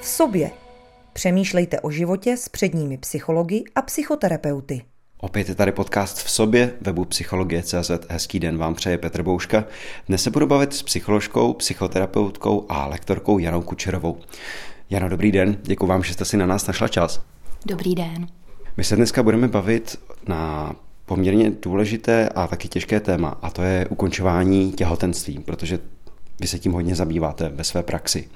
v sobě. Přemýšlejte o životě s předními psychologi a psychoterapeuty. Opět je tady podcast v sobě, webu Psychologie.cz. Hezký den vám přeje Petr Bouška. Dnes se budu bavit s psycholožkou, psychoterapeutkou a lektorkou Janou Kučerovou. Jano, dobrý den, děkuji vám, že jste si na nás našla čas. Dobrý den. My se dneska budeme bavit na poměrně důležité a taky těžké téma, a to je ukončování těhotenství, protože vy se tím hodně zabýváte ve své praxi.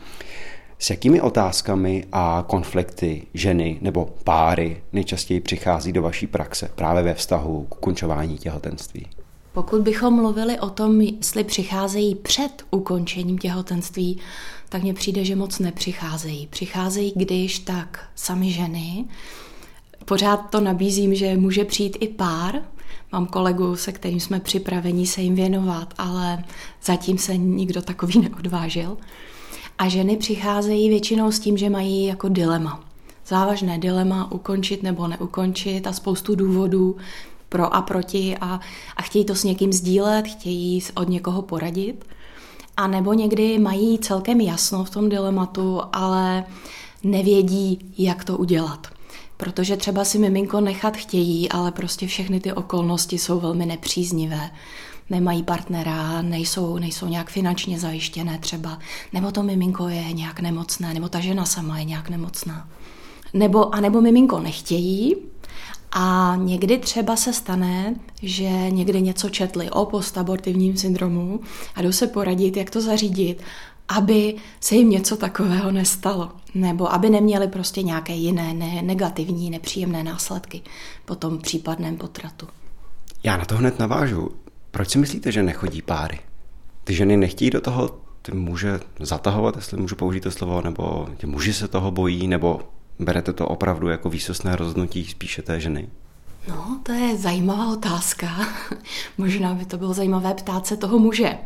S jakými otázkami a konflikty ženy nebo páry nejčastěji přichází do vaší praxe právě ve vztahu k ukončování těhotenství? Pokud bychom mluvili o tom, jestli přicházejí před ukončením těhotenství, tak mně přijde, že moc nepřicházejí. Přicházejí, když tak sami ženy. Pořád to nabízím, že může přijít i pár. Mám kolegu, se kterým jsme připraveni se jim věnovat, ale zatím se nikdo takový neodvážil. A ženy přicházejí většinou s tím, že mají jako dilema. Závažné dilema, ukončit nebo neukončit a spoustu důvodů pro a proti a, a chtějí to s někým sdílet, chtějí od někoho poradit. A nebo někdy mají celkem jasno v tom dilematu, ale nevědí, jak to udělat. Protože třeba si miminko nechat chtějí, ale prostě všechny ty okolnosti jsou velmi nepříznivé nemají partnera, nejsou, nejsou nějak finančně zajištěné třeba, nebo to miminko je nějak nemocné, nebo ta žena sama je nějak nemocná. Nebo, a nebo miminko nechtějí, a někdy třeba se stane, že někdy něco četli o postabortivním syndromu a jdou se poradit, jak to zařídit, aby se jim něco takového nestalo. Nebo aby neměli prostě nějaké jiné ne, negativní, nepříjemné následky po tom případném potratu. Já na to hned navážu. Proč si myslíte, že nechodí páry? Ty ženy nechtějí do toho ty muže zatahovat, jestli můžu použít to slovo, nebo ty muži se toho bojí, nebo berete to opravdu jako výsostné rozhodnutí spíše té ženy? No, to je zajímavá otázka. Možná by to bylo zajímavé ptát se toho muže.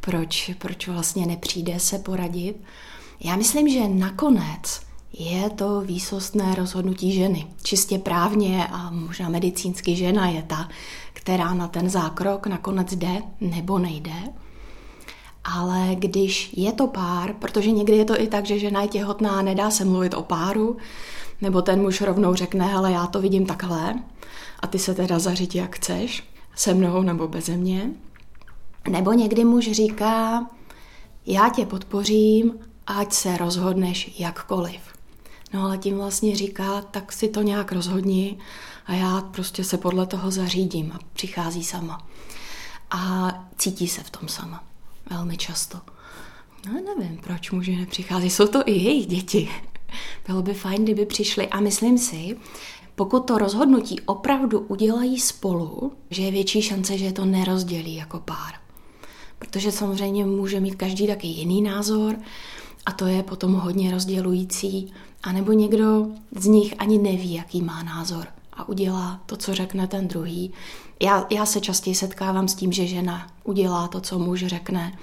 Proč, proč vlastně nepřijde se poradit? Já myslím, že nakonec je to výsostné rozhodnutí ženy. Čistě právně a možná medicínsky žena je ta, která na ten zákrok nakonec jde nebo nejde. Ale když je to pár, protože někdy je to i tak, že žena je těhotná nedá se mluvit o páru, nebo ten muž rovnou řekne, hele, já to vidím takhle a ty se teda zařiď, jak chceš, se mnou nebo beze mě. Nebo někdy muž říká, já tě podpořím, ať se rozhodneš jakkoliv. No ale tím vlastně říká, tak si to nějak rozhodni a já prostě se podle toho zařídím a přichází sama. A cítí se v tom sama. Velmi často. No nevím, proč muži nepřichází. Jsou to i jejich děti. Bylo by fajn, kdyby přišli. A myslím si, pokud to rozhodnutí opravdu udělají spolu, že je větší šance, že to nerozdělí jako pár. Protože samozřejmě může mít každý taky jiný názor a to je potom hodně rozdělující. A nebo někdo z nich ani neví, jaký má názor a udělá to, co řekne ten druhý. Já, já se častěji setkávám s tím, že žena udělá to, co muž řekne.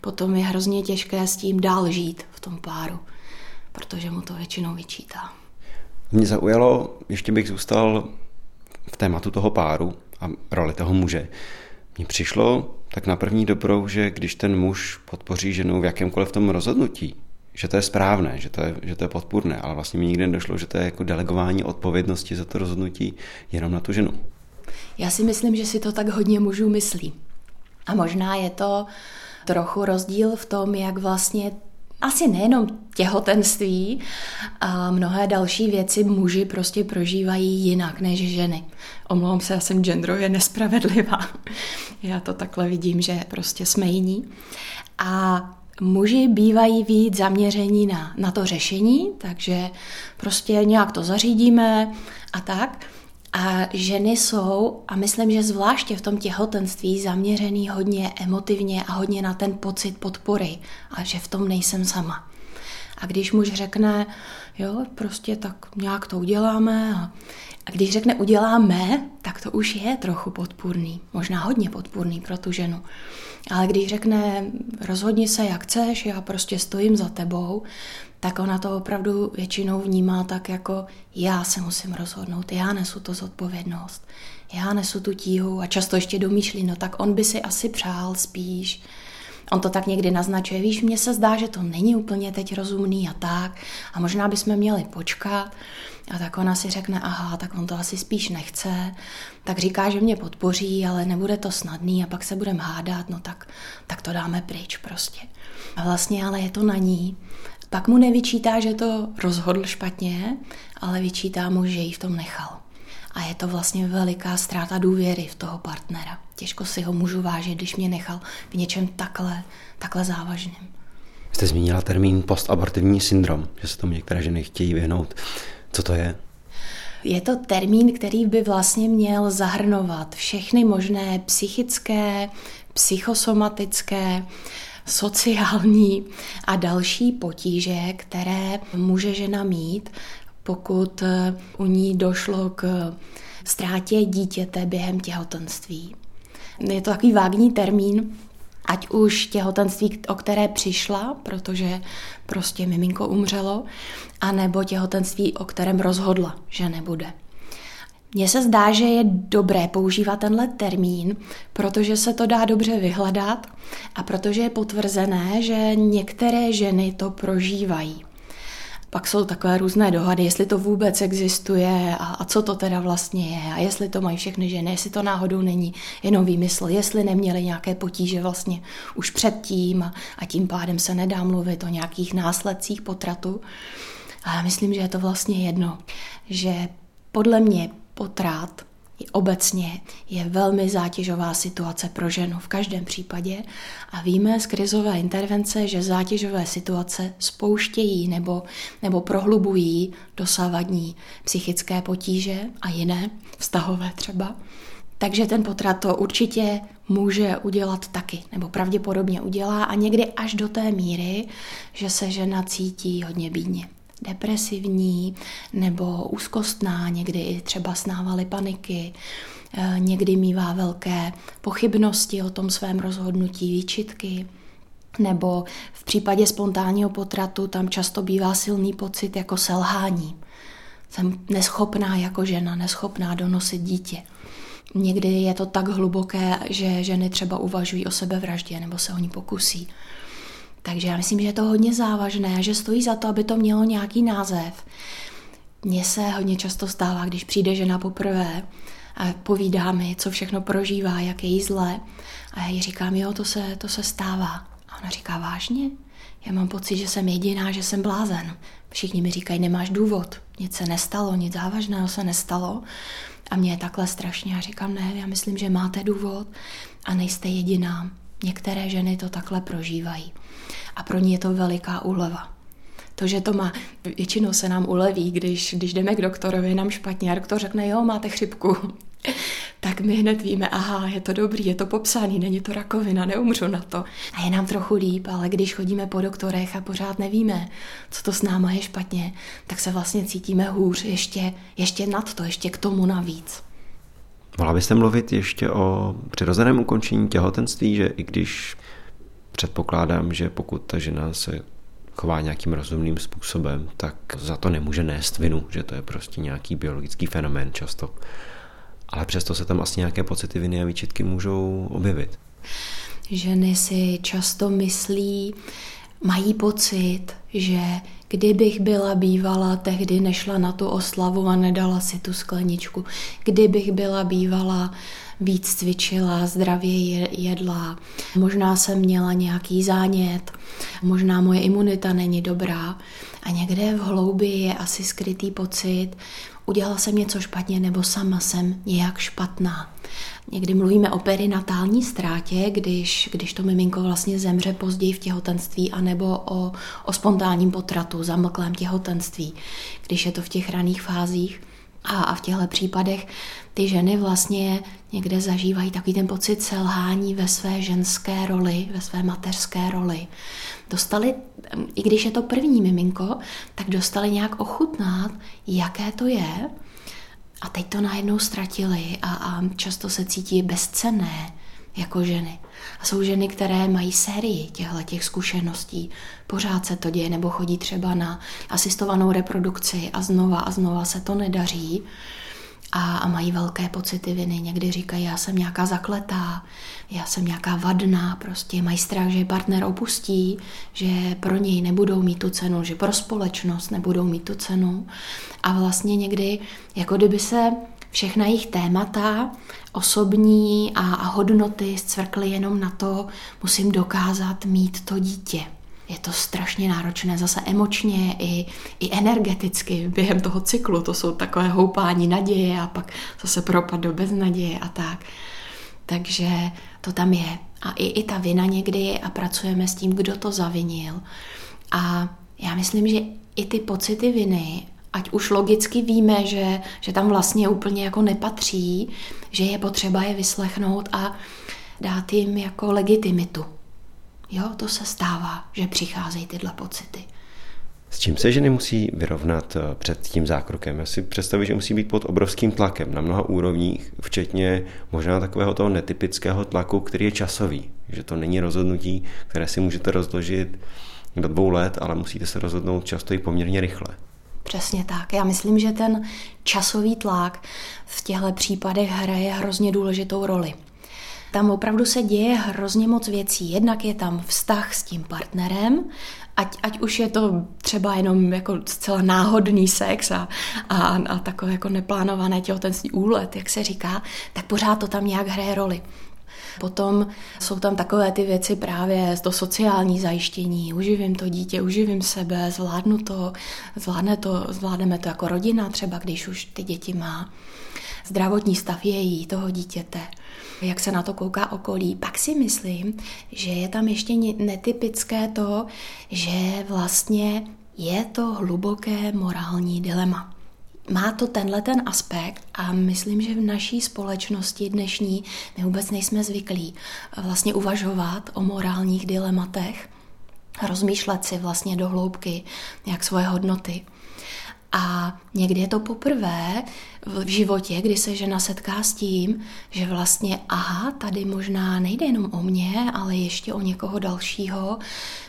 Potom je hrozně těžké s tím dál žít v tom páru, protože mu to většinou vyčítá. Mě zaujalo, ještě bych zůstal v tématu toho páru a roli toho muže. Mně přišlo tak na první dobrou, že když ten muž podpoří ženu v jakémkoliv tom rozhodnutí, že to je správné, že to je, že to je podpůrné, ale vlastně mi nikdy nedošlo, že to je jako delegování odpovědnosti za to rozhodnutí jenom na tu ženu. Já si myslím, že si to tak hodně mužů myslí. A možná je to trochu rozdíl v tom, jak vlastně asi nejenom těhotenství a mnohé další věci muži prostě prožívají jinak než ženy. Omlouvám se, já jsem genderově nespravedlivá. Já to takhle vidím, že prostě jsme jiní. A Muži bývají víc zaměření na, na to řešení, takže prostě nějak to zařídíme a tak. A ženy jsou, a myslím, že zvláště v tom těhotenství, zaměřený hodně emotivně a hodně na ten pocit podpory a že v tom nejsem sama. A když muž řekne, jo, prostě tak nějak to uděláme a a když řekne uděláme, tak to už je trochu podpůrný, možná hodně podpůrný pro tu ženu. Ale když řekne rozhodni se, jak chceš, já prostě stojím za tebou, tak ona to opravdu většinou vnímá tak jako já se musím rozhodnout, já nesu to zodpovědnost, já nesu tu tíhu a často ještě domýšlí, no tak on by si asi přál spíš. On to tak někdy naznačuje, víš, mně se zdá, že to není úplně teď rozumný a tak a možná bychom měli počkat. A tak ona si řekne, aha, tak on to asi spíš nechce, tak říká, že mě podpoří, ale nebude to snadný a pak se budeme hádat, no tak, tak to dáme pryč prostě. A vlastně ale je to na ní. Pak mu nevyčítá, že to rozhodl špatně, ale vyčítá mu, že ji v tom nechal. A je to vlastně veliká ztráta důvěry v toho partnera. Těžko si ho můžu vážit, když mě nechal v něčem takhle, takhle závažným. Jste zmínila termín postabortivní syndrom, že se tomu některé ženy chtějí vyhnout. Co to je? Je to termín, který by vlastně měl zahrnovat všechny možné psychické, psychosomatické, sociální a další potíže, které může žena mít, pokud u ní došlo k ztrátě dítěte během těhotenství. Je to takový vágní termín, ať už těhotenství, o které přišla, protože prostě miminko umřelo, anebo těhotenství, o kterém rozhodla, že nebude. Mně se zdá, že je dobré používat tenhle termín, protože se to dá dobře vyhledat a protože je potvrzené, že některé ženy to prožívají. Pak jsou takové různé dohady, jestli to vůbec existuje a, a co to teda vlastně je a jestli to mají všechny ženy, jestli to náhodou není jenom výmysl, jestli neměli nějaké potíže vlastně už předtím a, a tím pádem se nedá mluvit o nějakých následcích potratu. A já myslím, že je to vlastně jedno, že podle mě potrat obecně je velmi zátěžová situace pro ženu v každém případě a víme z krizové intervence, že zátěžové situace spouštějí nebo, nebo prohlubují dosávadní psychické potíže a jiné, vztahové třeba. Takže ten potrat to určitě může udělat taky, nebo pravděpodobně udělá a někdy až do té míry, že se žena cítí hodně bídně depresivní nebo úzkostná, někdy i třeba snávaly paniky, eh, někdy mývá velké pochybnosti o tom svém rozhodnutí, výčitky, nebo v případě spontánního potratu tam často bývá silný pocit jako selhání. Jsem neschopná jako žena, neschopná donosit dítě. Někdy je to tak hluboké, že ženy třeba uvažují o sebevraždě nebo se o ní pokusí. Takže já myslím, že je to hodně závažné a že stojí za to, aby to mělo nějaký název. Mně se hodně často stává, když přijde žena poprvé a povídá mi, co všechno prožívá, jak je jí zle. A já jí říkám, jo, to se, to se stává. A ona říká, vážně? Já mám pocit, že jsem jediná, že jsem blázen. Všichni mi říkají, nemáš důvod, nic se nestalo, nic závažného se nestalo. A mě je takhle strašně. Já říkám, ne, já myslím, že máte důvod a nejste jediná. Některé ženy to takhle prožívají a pro ní je to veliká úleva. To, že to má, většinou se nám uleví, když, když jdeme k doktorovi, nám špatně a doktor řekne, jo, máte chřipku. tak my hned víme, aha, je to dobrý, je to popsaný, není to rakovina, neumřu na to. A je nám trochu líp, ale když chodíme po doktorech a pořád nevíme, co to s náma je špatně, tak se vlastně cítíme hůř ještě, ještě nad to, ještě k tomu navíc. Mohla byste mluvit ještě o přirozeném ukončení těhotenství, že i když předpokládám, že pokud ta žena se chová nějakým rozumným způsobem, tak za to nemůže nést vinu, že to je prostě nějaký biologický fenomén často. Ale přesto se tam asi nějaké pocity viny a výčitky můžou objevit. Ženy si často myslí, mají pocit, že kdybych byla bývala, tehdy nešla na tu oslavu a nedala si tu skleničku. Kdybych byla bývala, víc cvičila, zdravě jedla, možná jsem měla nějaký zánět, možná moje imunita není dobrá a někde v hloubi je asi skrytý pocit, udělala jsem něco špatně nebo sama jsem nějak špatná. Někdy mluvíme o perinatální ztrátě, když, když to miminko vlastně zemře později v těhotenství, anebo o, o spontánním potratu, zamlklém těhotenství, když je to v těch raných fázích. A, v těchto případech ty ženy vlastně někde zažívají takový ten pocit selhání ve své ženské roli, ve své mateřské roli. Dostali, i když je to první miminko, tak dostali nějak ochutnat, jaké to je. A teď to najednou ztratili a, a často se cítí bezcenné jako ženy. A jsou ženy, které mají sérii těchto těch zkušeností. Pořád se to děje, nebo chodí třeba na asistovanou reprodukci a znova a znova se to nedaří. a, a mají velké pocity viny. Někdy říkají, já jsem nějaká zakletá, já jsem nějaká vadná, prostě mají strach, že partner opustí, že pro něj nebudou mít tu cenu, že pro společnost nebudou mít tu cenu. A vlastně někdy, jako kdyby se všechna jejich témata, osobní a, a hodnoty zcvrkly jenom na to, musím dokázat mít to dítě je to strašně náročné zase emočně i, i energeticky během toho cyklu. To jsou takové houpání naděje a pak zase propad do beznaděje a tak. Takže to tam je. A i, i ta vina někdy a pracujeme s tím, kdo to zavinil. A já myslím, že i ty pocity viny, ať už logicky víme, že, že tam vlastně úplně jako nepatří, že je potřeba je vyslechnout a dát jim jako legitimitu. Jo, to se stává, že přicházejí tyhle pocity. S čím se ženy musí vyrovnat eh, před tím zákrokem? Já si představuji, že musí být pod obrovským tlakem na mnoha úrovních, včetně možná takového toho netypického tlaku, který je časový. Že to není rozhodnutí, které si můžete rozložit do dvou let, ale musíte se rozhodnout často i poměrně rychle. Přesně tak. Já myslím, že ten časový tlak v těchto případech hraje hrozně důležitou roli. Tam opravdu se děje hrozně moc věcí. Jednak je tam vztah s tím partnerem, ať, ať už je to třeba jenom jako zcela náhodný sex a, a, a takové jako neplánované těhotenství úlet, jak se říká, tak pořád to tam nějak hraje roli. Potom jsou tam takové ty věci právě to sociální zajištění, uživím to dítě, uživím sebe, zvládnu to, zvládne to, zvládneme to jako rodina třeba, když už ty děti má. Zdravotní stav její, toho dítěte jak se na to kouká okolí. Pak si myslím, že je tam ještě netypické to, že vlastně je to hluboké morální dilema. Má to tenhle ten aspekt a myslím, že v naší společnosti dnešní my vůbec nejsme zvyklí vlastně uvažovat o morálních dilematech, rozmýšlet si vlastně do hloubky jak svoje hodnoty. A někdy je to poprvé v životě, kdy se žena setká s tím, že vlastně, aha, tady možná nejde jenom o mě, ale ještě o někoho dalšího,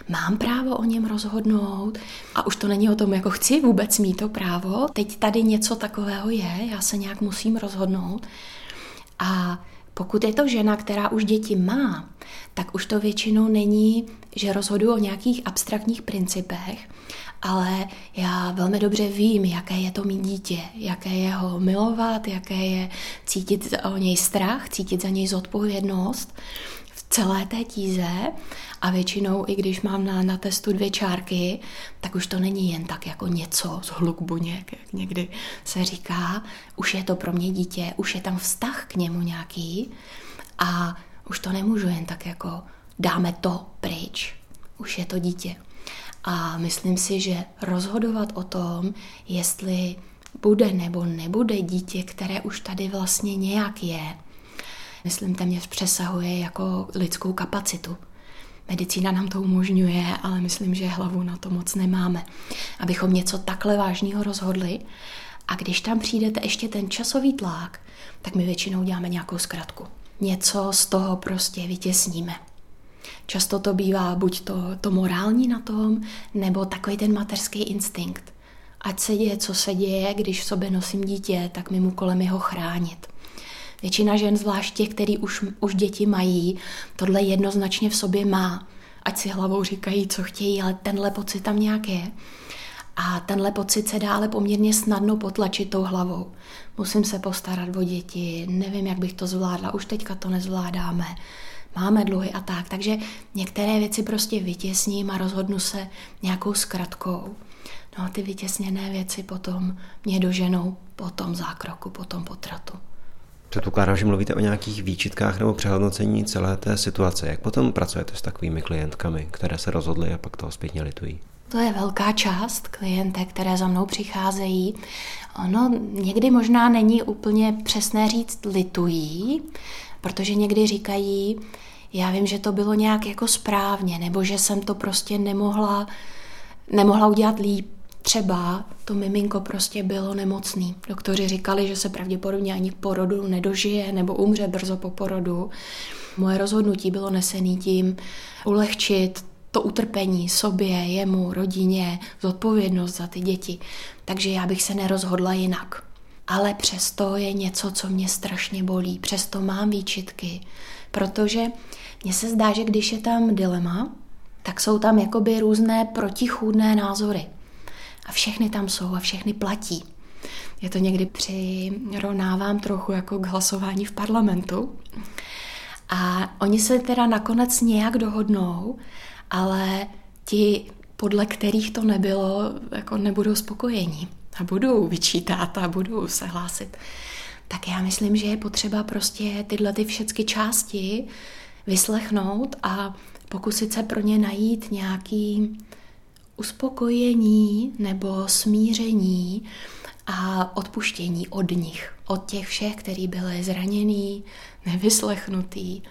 mám právo o něm rozhodnout. A už to není o tom, jako chci vůbec mít to právo, teď tady něco takového je, já se nějak musím rozhodnout. A pokud je to žena, která už děti má, tak už to většinou není, že rozhoduju o nějakých abstraktních principech, ale já velmi dobře vím, jaké je to mít dítě, jaké je ho milovat, jaké je cítit o něj strach, cítit za něj zodpovědnost v celé té tíze a většinou, i když mám na, na testu dvě čárky, tak už to není jen tak jako něco z hluk buněk, jak někdy se říká. Už je to pro mě dítě, už je tam vztah k němu nějaký a už to nemůžu jen tak jako dáme to pryč. Už je to dítě. A myslím si, že rozhodovat o tom, jestli bude nebo nebude dítě, které už tady vlastně nějak je, myslím, téměř přesahuje jako lidskou kapacitu. Medicína nám to umožňuje, ale myslím, že hlavu na to moc nemáme. Abychom něco takhle vážného rozhodli a když tam přijdete ještě ten časový tlak, tak my většinou děláme nějakou zkratku. Něco z toho prostě vytěsníme. Často to bývá buď to, to morální na tom, nebo takový ten mateřský instinkt. Ať se děje, co se děje, když v sobě nosím dítě, tak mým úkolem je ho chránit. Většina žen, zvlášť těch, který už, už děti mají, tohle jednoznačně v sobě má. Ať si hlavou říkají, co chtějí, ale tenhle pocit tam nějak je. A tenhle pocit se dá ale poměrně snadno potlačit tou hlavou. Musím se postarat o děti, nevím, jak bych to zvládla, už teďka to nezvládáme máme dluhy a tak. Takže některé věci prostě vytěsním a rozhodnu se nějakou zkratkou. No a ty vytěsněné věci potom mě doženou po tom zákroku, po tom potratu. Předpokládám, že mluvíte o nějakých výčitkách nebo přehodnocení celé té situace. Jak potom pracujete s takovými klientkami, které se rozhodly a pak toho zpětně litují? To je velká část klientek, které za mnou přicházejí. Ono někdy možná není úplně přesné říct litují, protože někdy říkají, já vím, že to bylo nějak jako správně, nebo že jsem to prostě nemohla, nemohla udělat líp. Třeba to miminko prostě bylo nemocný. Doktoři říkali, že se pravděpodobně ani porodu nedožije nebo umře brzo po porodu. Moje rozhodnutí bylo nesený tím ulehčit to utrpení sobě, jemu, rodině, zodpovědnost za ty děti. Takže já bych se nerozhodla jinak. Ale přesto je něco, co mě strašně bolí, přesto mám výčitky, protože mně se zdá, že když je tam dilema, tak jsou tam jakoby různé protichůdné názory. A všechny tam jsou a všechny platí. Je to někdy přirovnávám trochu jako k hlasování v parlamentu. A oni se teda nakonec nějak dohodnou, ale ti, podle kterých to nebylo, jako nebudou spokojení a budou vyčítat a budou se hlásit. Tak já myslím, že je potřeba prostě tyhle ty všechny části vyslechnout a pokusit se pro ně najít nějaký uspokojení nebo smíření a odpuštění od nich, od těch všech, kteří byli zranění, nevyslechnutý,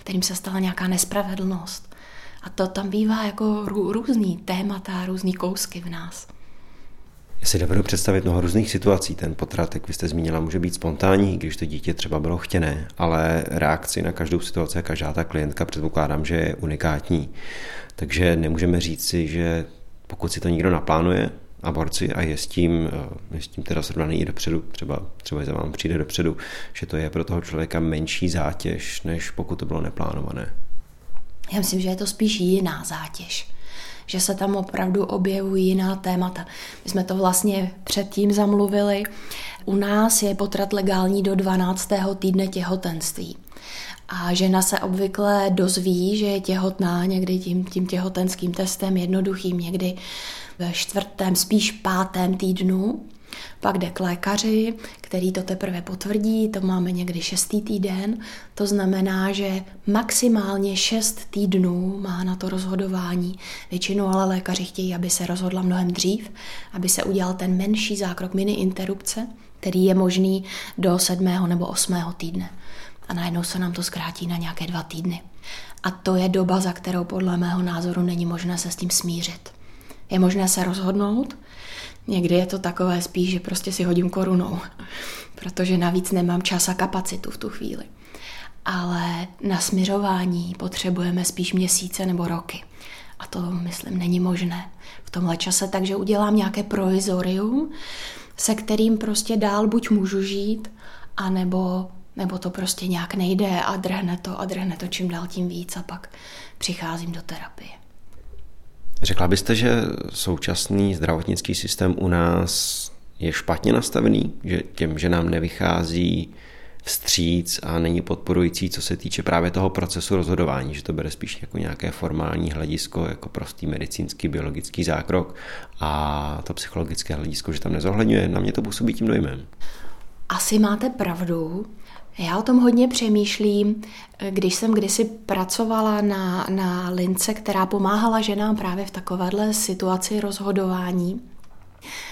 kterým se stala nějaká nespravedlnost. A to tam bývá jako různý témata, různý kousky v nás. Já si dovedu představit mnoho různých situací. Ten potrat, jak vy jste zmínila, může být spontánní, když to dítě třeba bylo chtěné, ale reakci na každou situaci, každá ta klientka předpokládám, že je unikátní. Takže nemůžeme říct si, že pokud si to někdo naplánuje, aborci a je s tím, eh, je s tím teda srovnaný i dopředu, třeba, třeba za vám přijde dopředu, že to je pro toho člověka menší zátěž, než pokud to bylo neplánované. Já myslím, že je to spíš jiná zátěž že se tam opravdu objevují jiná témata. My jsme to vlastně předtím zamluvili. U nás je potrat legální do 12. týdne těhotenství. A žena se obvykle dozví, že je těhotná někdy tím, tím těhotenským testem jednoduchým, někdy ve čtvrtém, spíš pátém týdnu. Pak jde k lékaři, který to teprve potvrdí, to máme někdy šestý týden, to znamená, že maximálně šest týdnů má na to rozhodování. Většinou ale lékaři chtějí, aby se rozhodla mnohem dřív, aby se udělal ten menší zákrok mini interrupce, který je možný do sedmého nebo osmého týdne. A najednou se nám to zkrátí na nějaké dva týdny. A to je doba, za kterou podle mého názoru není možné se s tím smířit. Je možné se rozhodnout, Někdy je to takové spíš, že prostě si hodím korunou, protože navíc nemám čas a kapacitu v tu chvíli. Ale na směřování potřebujeme spíš měsíce nebo roky. A to, myslím, není možné v tomhle čase, takže udělám nějaké provizorium, se kterým prostě dál buď můžu žít, anebo nebo to prostě nějak nejde a drhne to a drhne to čím dál tím víc a pak přicházím do terapie. Řekla byste, že současný zdravotnický systém u nás je špatně nastavený, že těm, že nám nevychází vstříc a není podporující, co se týče právě toho procesu rozhodování, že to bere spíš jako nějaké formální hledisko, jako prostý medicínský, biologický zákrok a to psychologické hledisko, že tam nezohledňuje, na mě to působí tím dojmem. Asi máte pravdu. Já o tom hodně přemýšlím, když jsem kdysi pracovala na, na lince, která pomáhala ženám právě v takovéhle situaci rozhodování,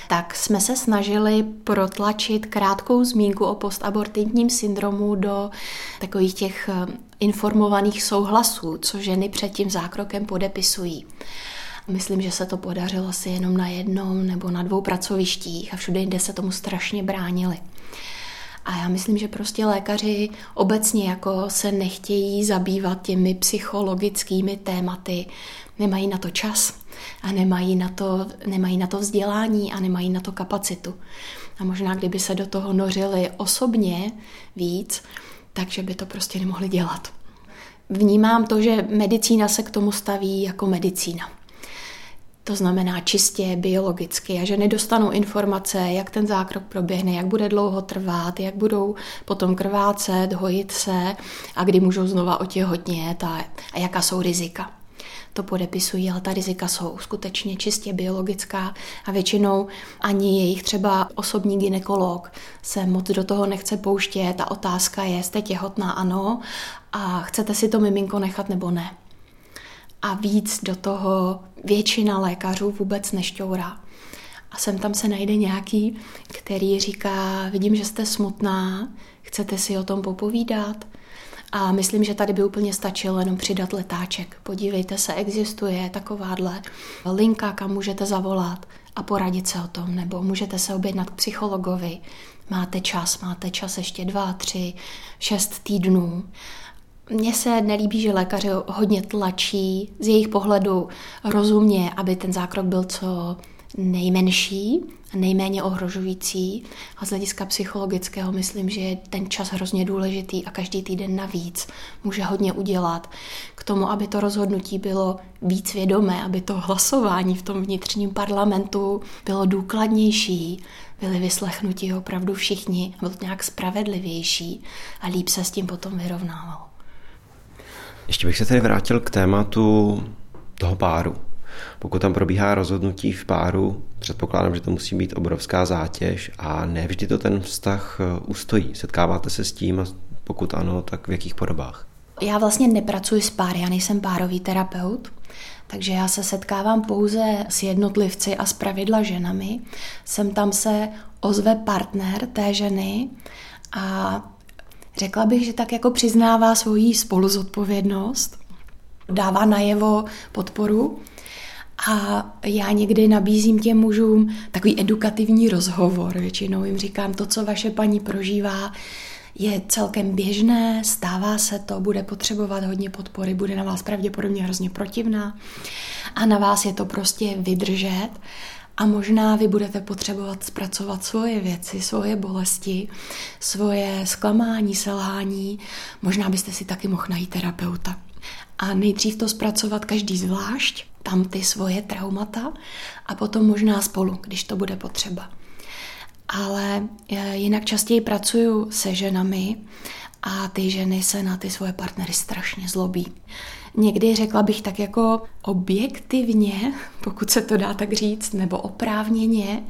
tak jsme se snažili protlačit krátkou zmínku o postabortitním syndromu do takových těch eh, informovaných souhlasů, co ženy před tím zákrokem podepisují. Myslím, že se to podařilo asi jenom na jednom nebo na dvou pracovištích a všude jinde se tomu strašně bránili. A já myslím, že prostě lékaři obecně jako se nechtějí zabývat těmi psychologickými tématy, nemají na to čas a nemají na to, nemají na to vzdělání a nemají na to kapacitu. A možná, kdyby se do toho nořili osobně víc, takže by to prostě nemohli dělat. Vnímám to, že medicína se k tomu staví jako medicína to znamená čistě biologicky, a že nedostanou informace, jak ten zákrok proběhne, jak bude dlouho trvat, jak budou potom krvácet, hojit se a kdy můžou znova otěhotnět a, a jaká jsou rizika. To podepisují, ale ta rizika jsou skutečně čistě biologická a většinou ani jejich třeba osobní ginekolog se moc do toho nechce pouštět. Ta otázka je, jste těhotná, ano, a chcete si to miminko nechat nebo ne a víc do toho většina lékařů vůbec nešťourá. A sem tam se najde nějaký, který říká, vidím, že jste smutná, chcete si o tom popovídat? A myslím, že tady by úplně stačilo jenom přidat letáček. Podívejte se, existuje takováhle linka, kam můžete zavolat a poradit se o tom, nebo můžete se objednat k psychologovi. Máte čas, máte čas ještě dva, tři, šest týdnů mně se nelíbí, že lékaři hodně tlačí z jejich pohledu rozumně, aby ten zákrok byl co nejmenší, nejméně ohrožující a z hlediska psychologického myslím, že je ten čas hrozně důležitý a každý týden navíc může hodně udělat k tomu, aby to rozhodnutí bylo víc vědomé, aby to hlasování v tom vnitřním parlamentu bylo důkladnější, byli vyslechnutí opravdu všichni, bylo to nějak spravedlivější a líp se s tím potom vyrovnávalo. Ještě bych se tedy vrátil k tématu toho páru. Pokud tam probíhá rozhodnutí v páru, předpokládám, že to musí být obrovská zátěž a ne vždy to ten vztah eh, ustojí. Setkáváte se s tím a pokud ano, tak v jakých podobách? Já vlastně nepracuji s páry, já nejsem párový terapeut, takže já se setkávám pouze s jednotlivci a s pravidla ženami. Sem tam se ozve partner té ženy a řekla bych, že tak jako přiznává svoji spoluzodpovědnost, dává najevo podporu a já někdy nabízím těm mužům takový edukativní rozhovor. Většinou jim říkám, to, co vaše paní prožívá, je celkem běžné, stává se to, bude potřebovat hodně podpory, bude na vás pravděpodobně hrozně protivná a na vás je to prostě vydržet a možná vy budete potřebovat zpracovat svoje věci, svoje bolesti, svoje zklamání, selhání. Možná byste si taky mohl najít terapeuta. A nejdřív to zpracovat každý zvlášť, tam ty svoje traumata a potom možná spolu, když to bude potřeba. Ale e, jinak častěji pracuju se ženami a ty ženy se na ty svoje partnery strašně zlobí. Někdy řekla bych tak jako objektivně, pokud se to dá tak říct, nebo oprávněně,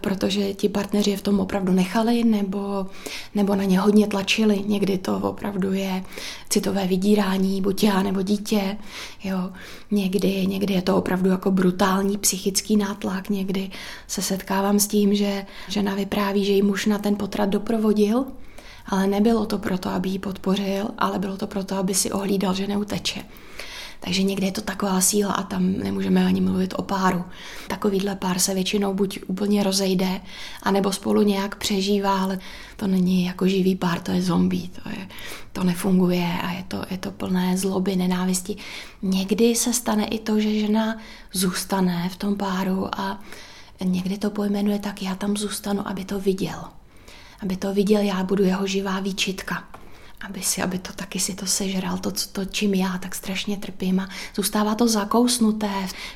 protože ti partneři je v tom opravdu nechali nebo, nebo na ně hodně tlačili. Někdy to opravdu je citové vydírání, buď já nebo dítě. Jo. Někdy, někdy je to opravdu jako brutální psychický nátlak. Někdy se setkávám s tím, že žena vypráví, že jí muž na ten potrat doprovodil, ale nebylo to proto, aby ji podpořil, ale bylo to proto, aby si ohlídal, že neuteče. Takže někdy je to taková síla a tam nemůžeme ani mluvit o páru. Takovýhle pár se většinou buď úplně rozejde, anebo spolu nějak přežívá, ale to není jako živý pár, to je zombie, to, je, to nefunguje a je to, je to plné zloby, nenávisti. Někdy se stane i to, že žena zůstane v tom páru a někdy to pojmenuje tak, já tam zůstanu, aby to viděl. Aby to viděl, já budu jeho živá výčitka aby, si, aby to taky si to sežral, to, to, čím já tak strašně trpím a zůstává to zakousnuté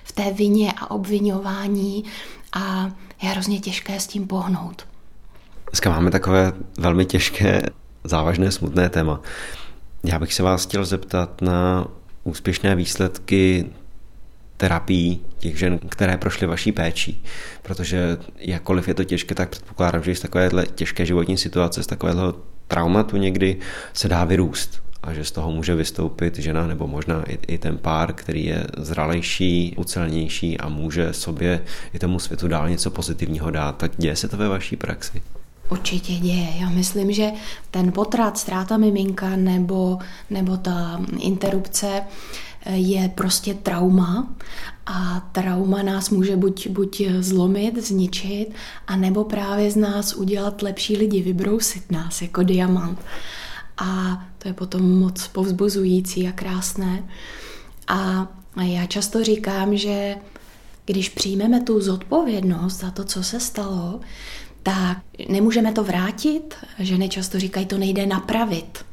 v té vině a obvinování a je hrozně těžké s tím pohnout. Dneska máme takové velmi těžké, závažné, smutné téma. Já bych se vás chtěl zeptat na úspěšné výsledky terapií těch žen, které prošly vaší péčí. Protože jakkoliv je to těžké, tak předpokládám, že z takovéhle těžké životní situace, z takového traumatu někdy se dá vyrůst a že z toho může vystoupit žena nebo možná i, i ten pár, který je zralejší, ucelnější a může sobě i tomu světu dál něco pozitivního dát. Tak děje se to ve vaší praxi? Určitě děje. Já myslím, že ten potrat, ztráta miminka nebo, nebo ta interrupce je prostě trauma a trauma nás může buď, buď zlomit, zničit, a nebo právě z nás udělat lepší lidi, vybrousit nás jako diamant. A to je potom moc povzbuzující a krásné. A já často říkám, že když přijmeme tu zodpovědnost za to, co se stalo, tak nemůžeme to vrátit. Ženy často říkají, to nejde napravit.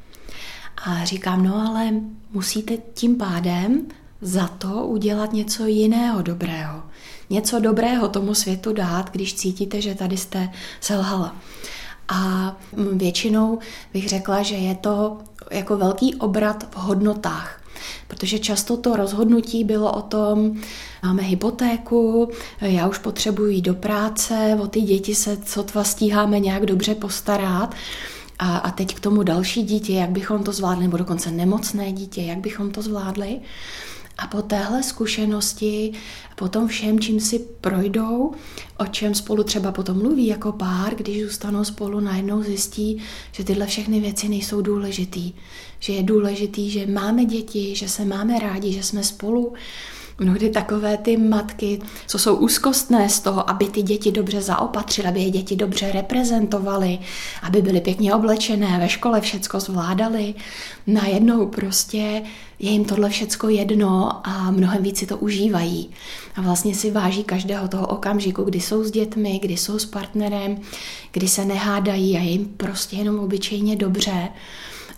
A říkám, no ale musíte tím pádem za to udělat něco jiného dobrého. Něco dobrého tomu světu dát, když cítíte, že tady jste selhala. A většinou bych řekla, že je to jako velký obrat v hodnotách. Protože často to rozhodnutí bylo o tom, máme hypotéku, já už potřebuji do práce, o ty děti se sotva stíháme nějak dobře postarat. A, a teď k tomu další dítě, jak bychom to zvládli, nebo dokonce nemocné dítě, jak bychom to zvládli. A po téhle zkušenosti, po tom všem, čím si projdou, o čem spolu třeba potom mluví jako pár, když zůstanou spolu, najednou zjistí, že tyhle všechny věci nejsou důležitý. Že je důležitý, že máme děti, že se máme rádi, že jsme spolu, Mnohdy takové ty matky, co jsou úzkostné z toho, aby ty děti dobře zaopatřily, aby je děti dobře reprezentovaly, aby byly pěkně oblečené, ve škole všecko zvládali, najednou prostě je jim tohle všecko jedno a mnohem víc si to užívají. A vlastně si váží každého toho okamžiku, kdy jsou s dětmi, kdy jsou s partnerem, kdy se nehádají a je jim prostě jenom obyčejně dobře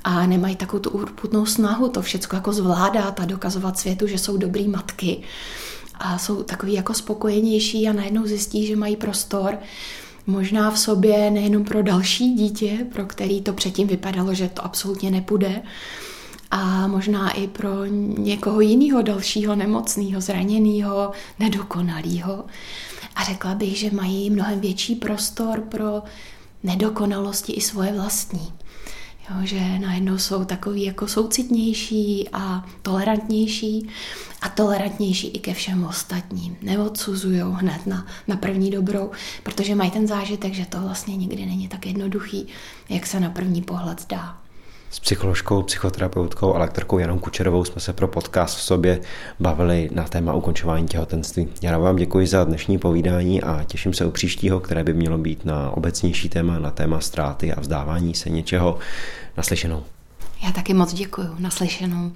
a nemají takovou tu urputnou snahu to všechno jako zvládat a dokazovat světu, že jsou dobrý matky a jsou takový jako spokojenější a najednou zjistí, že mají prostor možná v sobě nejenom pro další dítě, pro který to předtím vypadalo, že to absolutně nepůjde, a možná i pro někoho jiného dalšího nemocného, zraněného, nedokonalého. A řekla bych, že mají mnohem větší prostor pro nedokonalosti i svoje vlastní. Jo, že najednou jsou takový jako soucitnější a tolerantnější a tolerantnější i ke všem ostatním. Neodsuzují hned na, na první dobrou, protože mají ten zážitek, že to vlastně nikdy není tak jednoduchý, jak se na první pohled zdá. S psycholožkou, psychoterapeutkou a lektorkou Janou Kučerovou jsme se pro podcast v sobě bavili na téma ukončování těhotenství. Já vám děkuji za dnešní povídání a těším se u příštího, které by mělo být na obecnější téma, na téma ztráty a vzdávání se něčeho. Naslyšenou. Já taky moc děkuji. Naslyšenou.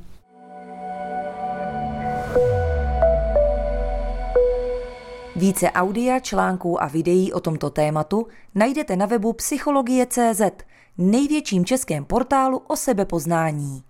Více audia, článků a videí o tomto tématu najdete na webu psychologie.cz, největším českém portálu o sebepoznání.